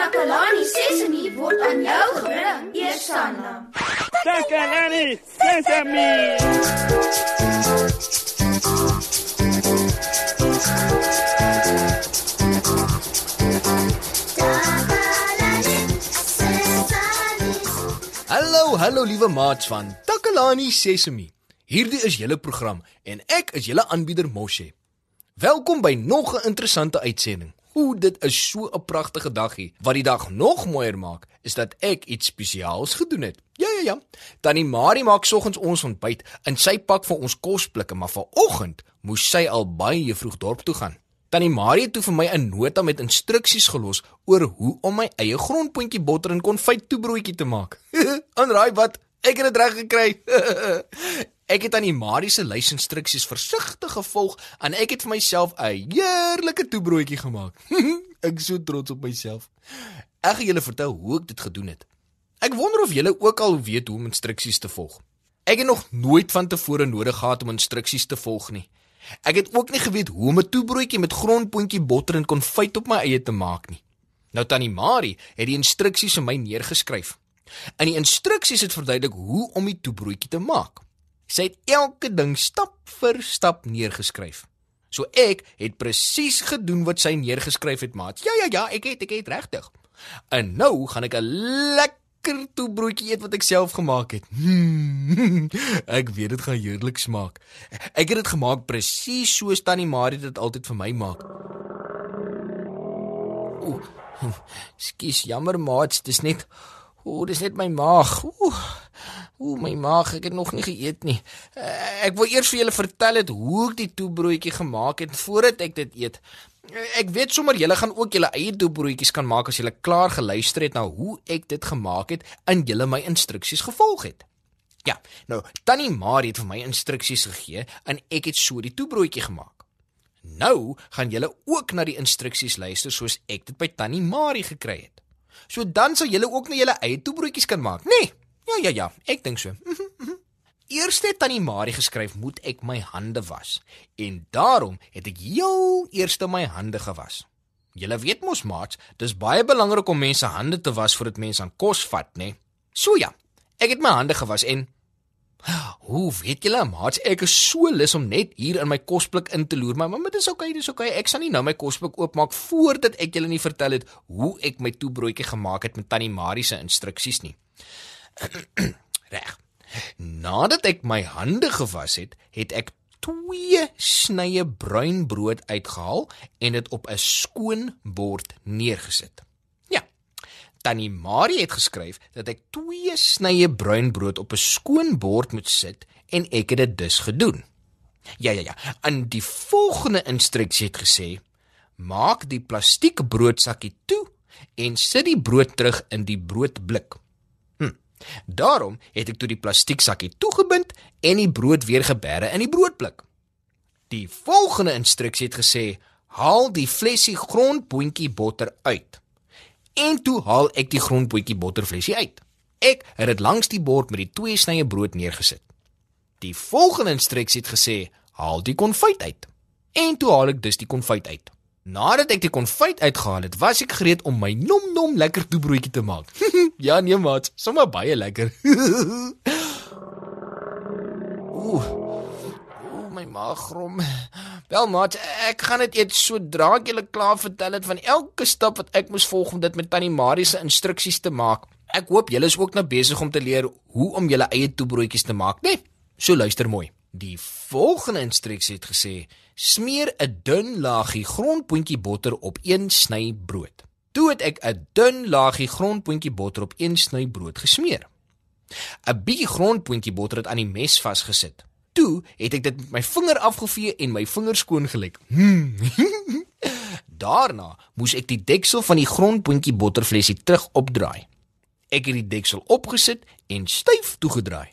Takalani Sesemi word aan jou gebring, Eersanna. Takalani Sesemi. Hallo, hallo liewe maats van Takalani Sesemi. Hierdie is julle program en ek is julle aanbieder Moshe. Welkom by nog 'n interessante uitsending. Ooh, dit is so 'n pragtige dagie. Wat die dag nog mooier maak, is dat ek iets spesiaals gedoen het. Ja, ja, ja. Tannie Marie maak soggens ons ontbyt en sy pak vir ons kosblikke, maar vanoggend moes sy al baie vroeg dorp toe gaan. Tannie Marie het toe vir my 'n nota met instruksies gelos oor hoe om my eie grondpotjie botter en konfyt toebroodjie te maak. Aanraai wat? Ek het dit reg gekry. ek het aan die Marie se lys instruksies versigtig gevolg en ek het vir myself 'n heerlike toebroodjie gemaak. ek is so trots op myself. Ek gaan julle vertel hoe ek dit gedoen het. Ek wonder of julle ook al weet hoe om instruksies te volg. Ek het nog nooit van tevore nodig gehad om instruksies te volg nie. Ek het ook nie geweet hoe om 'n toebroodjie met grondpotjie botter en konfyt op my eie te maak nie. Nou tannie Marie het die instruksies vir my neergeskryf. In die instruksies het verduidelik hoe om die toebroodjie te maak. Sy het elke ding stap vir stap neergeskryf. So ek het presies gedoen wat sy neergeskryf het, maat. Ja ja ja, ek het ek het regtig. En nou gaan ek 'n lekker toebroodjie eet wat ek self gemaak het. Hmm, ek weet dit gaan heerlik smaak. Ek het dit gemaak presies soos Tannie Marie dit altyd vir my maak. Ooh. Skus, jammer maat, dis net Ooh, dis net my maag. Ooh. Ooh, my maag, ek het nog nie geëet nie. Uh, ek wil eers vir julle vertel het hoe ek die toebroodjie gemaak het voordat ek dit eet. Uh, ek weet sommer julle gaan ook julle eie toebroodjies kan maak as julle klaar geluister het na hoe ek dit gemaak het en julle my instruksies gevolg het. Ja, nou, Tannie Marie het vir my instruksies gegee en ek het so die toebroodjie gemaak. Nou gaan julle ook na die instruksies luister soos ek dit by Tannie Marie gekry het. So dan sal julle ook net julle eie toebroodjies kan maak, nê? Nee. Ja, ja, ja, ek dink so. Eers het tannie Marie geskryf moet ek my hande was en daarom het ek heel eers my hande gewas. Julle weet mos maats, dis baie belangrik om mense hande te was voordat mense aan kos vat, nê? So ja, ek het my hande gewas en Hoe weet julle maats, ek is so lus om net hier in my kosblik in te loer, maar mamma, dis oukei, dis oukei. Ek sal nie nou my kosblik oopmaak voordat ek julle nie vertel het hoe ek my toebroodjie gemaak het met tannie Marie se instruksies nie. Reg. Nadat ek my hande gewas het, het ek twee snye bruin brood uitgehaal en dit op 'n skoon bord neergesit. Tannie Marie het geskryf dat ek twee snye bruin brood op 'n skoon bord moet sit en ek het dit dus gedoen. Ja ja ja, en die volgende instruksie het gesê: Maak die plastiek broodsakkie toe en sit die brood terug in die broodblik. Hm. Daarom het ek toe die plastiek sakkie toegebind en die brood weer geberre in die broodblik. Die volgende instruksie het gesê: Haal die flesie grondboontjie botter uit en toe haal ek die grondboontjie botterflesie uit. Ek het dit langs die bord met die twee snye brood neergesit. Die volgende instruksie het gesê: "Haal die konfyt uit." En toe haal ek dus die konfyt uit. Nadat ek die konfyt uitgehaal het, was ek gereed om my nom nom lekker toebroodjie te maak. ja, nee maat, sommer baie lekker. Ooh my maag grom. Wel maat, ek gaan dit eet sodra ek julle klaar vertel het van elke stap wat ek moes volg om dit met tannie Marie se instruksies te maak. Ek hoop julle is ook nou besig om te leer hoe om julle eie toebroodjies te maak, né? Nee? So luister mooi. Die volgende instruksie het gesê: Smeer 'n dun laagie grondpotjie botter op een sny brood. Toe het ek 'n dun laagie grondpotjie botter op een sny brood gesmeer. 'n Bietjie grondpotjie botter het aan die mes vasgesit. Toe het ek dit met my vinger afgevee en my vingers skoon gelek. Hmm. Daarna moes ek die deksel van die grondpotjie botterflesie terug opdraai. Ek het die deksel opgesit en styf toegedraai.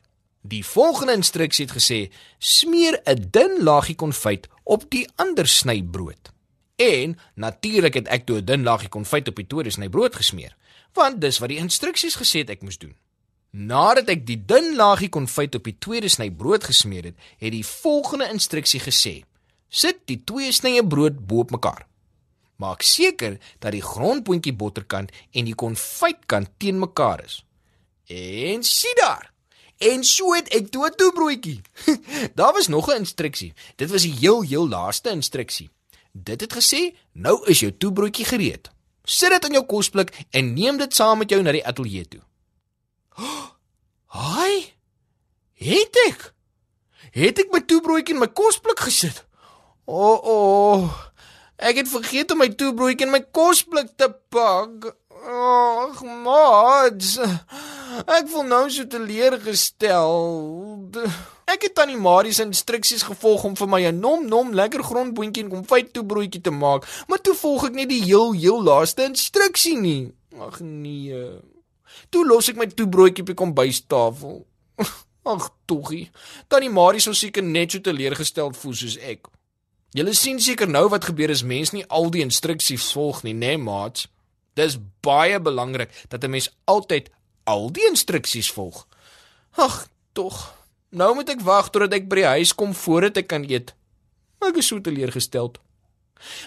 Die volgende instruksie het gesê: "Smeer 'n dun laagie konfyt op die ander snybrood." En natuurlik het ek toe 'n dun laagie konfyt op die tweede snybrood gesmeer, want dis wat die instruksies gesê het ek moes doen. Nadat ek die dun laagie konfyt op die tweede sny brood gesmeer het, het die volgende instruksie gesê: Sit die twee snye brood bo op mekaar. Maak seker dat die grondboontjie botterkant en die konfytkant teen mekaar is. En sien daar. En so het ek toe 'n toebroodjie. daar was nog 'n instruksie. Dit was die heel heel laaste instruksie. Dit het gesê: "Nou is jou toebroodjie gereed. Sit dit in jou kosblik en neem dit saam met jou na die ateljee toe." Haai! Het ek? Het ek my toebroodjie in my kosblik gesit? O, oh, o. Oh, ek het vergeet om my toebroodjie in my kosblik te pak. Ag, mats. Ek voel nou so teleurgestel. Ek het tannie Marie se instruksies gevolg om vir my 'n nom nom lekker grondboontjie en konfyt toebroodjie te maak, maar toe volg ek net die heel heel laaste instruksie nie. Ag nee. Toe los ek my toebroodjie op die kombuistafel. Ag toggie. Tannie Marie sou seker net so teleurgestel voel soos ek. Julle sien seker nou wat gebeur as mens nie al die instruksies volg nie, né, nee, maats? Dis baie belangrik dat 'n mens altyd al die instruksies volg. Ag, tog. Nou moet ek wag totdat ek by die huis kom voordat ek kan eet. Ek is so teleurgestel.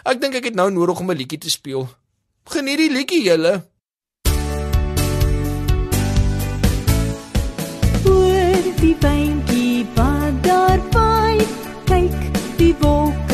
Ek dink ek het nou nodig om 'n liedjie te speel. Geniet die liedjie julle. Die beentjie wat daar vaai, kyk die wolke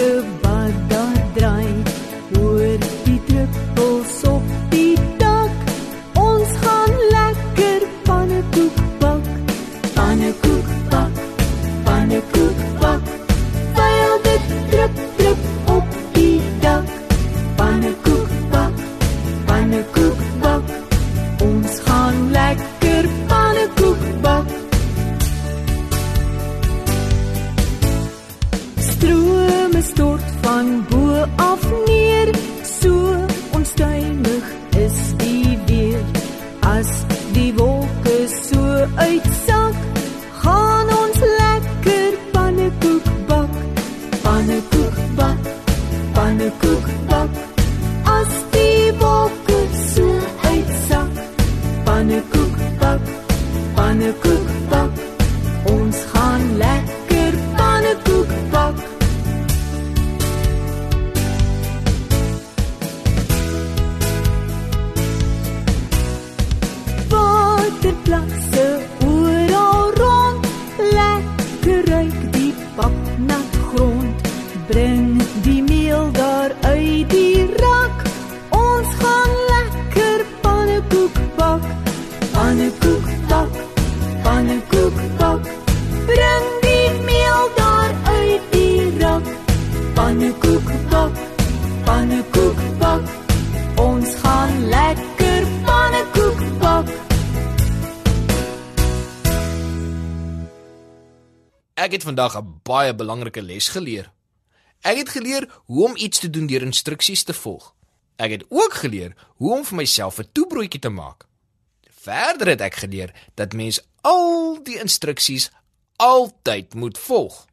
daar uit die rak. Ons gaan lekker pannekoek bak. Pannekoek bak, pannekoek bak. Bring die meel daar uit die rak. Pannekoek bak, pannekoek bak. Ons gaan lekker pannekoek bak. Ek het vandag 'n baie belangrike les geleer. Ek het geleer hoe om iets te doen deur instruksies te volg. Ek het ook geleer hoe om vir myself 'n toebroodjie te maak. Verder het ek geleer dat mens al die instruksies altyd moet volg.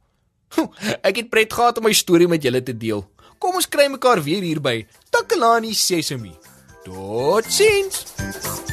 Ek het pret gehad om my storie met julle te deel. Kom ons kry mekaar weer hier by Takalani Sesemi. Totsiens.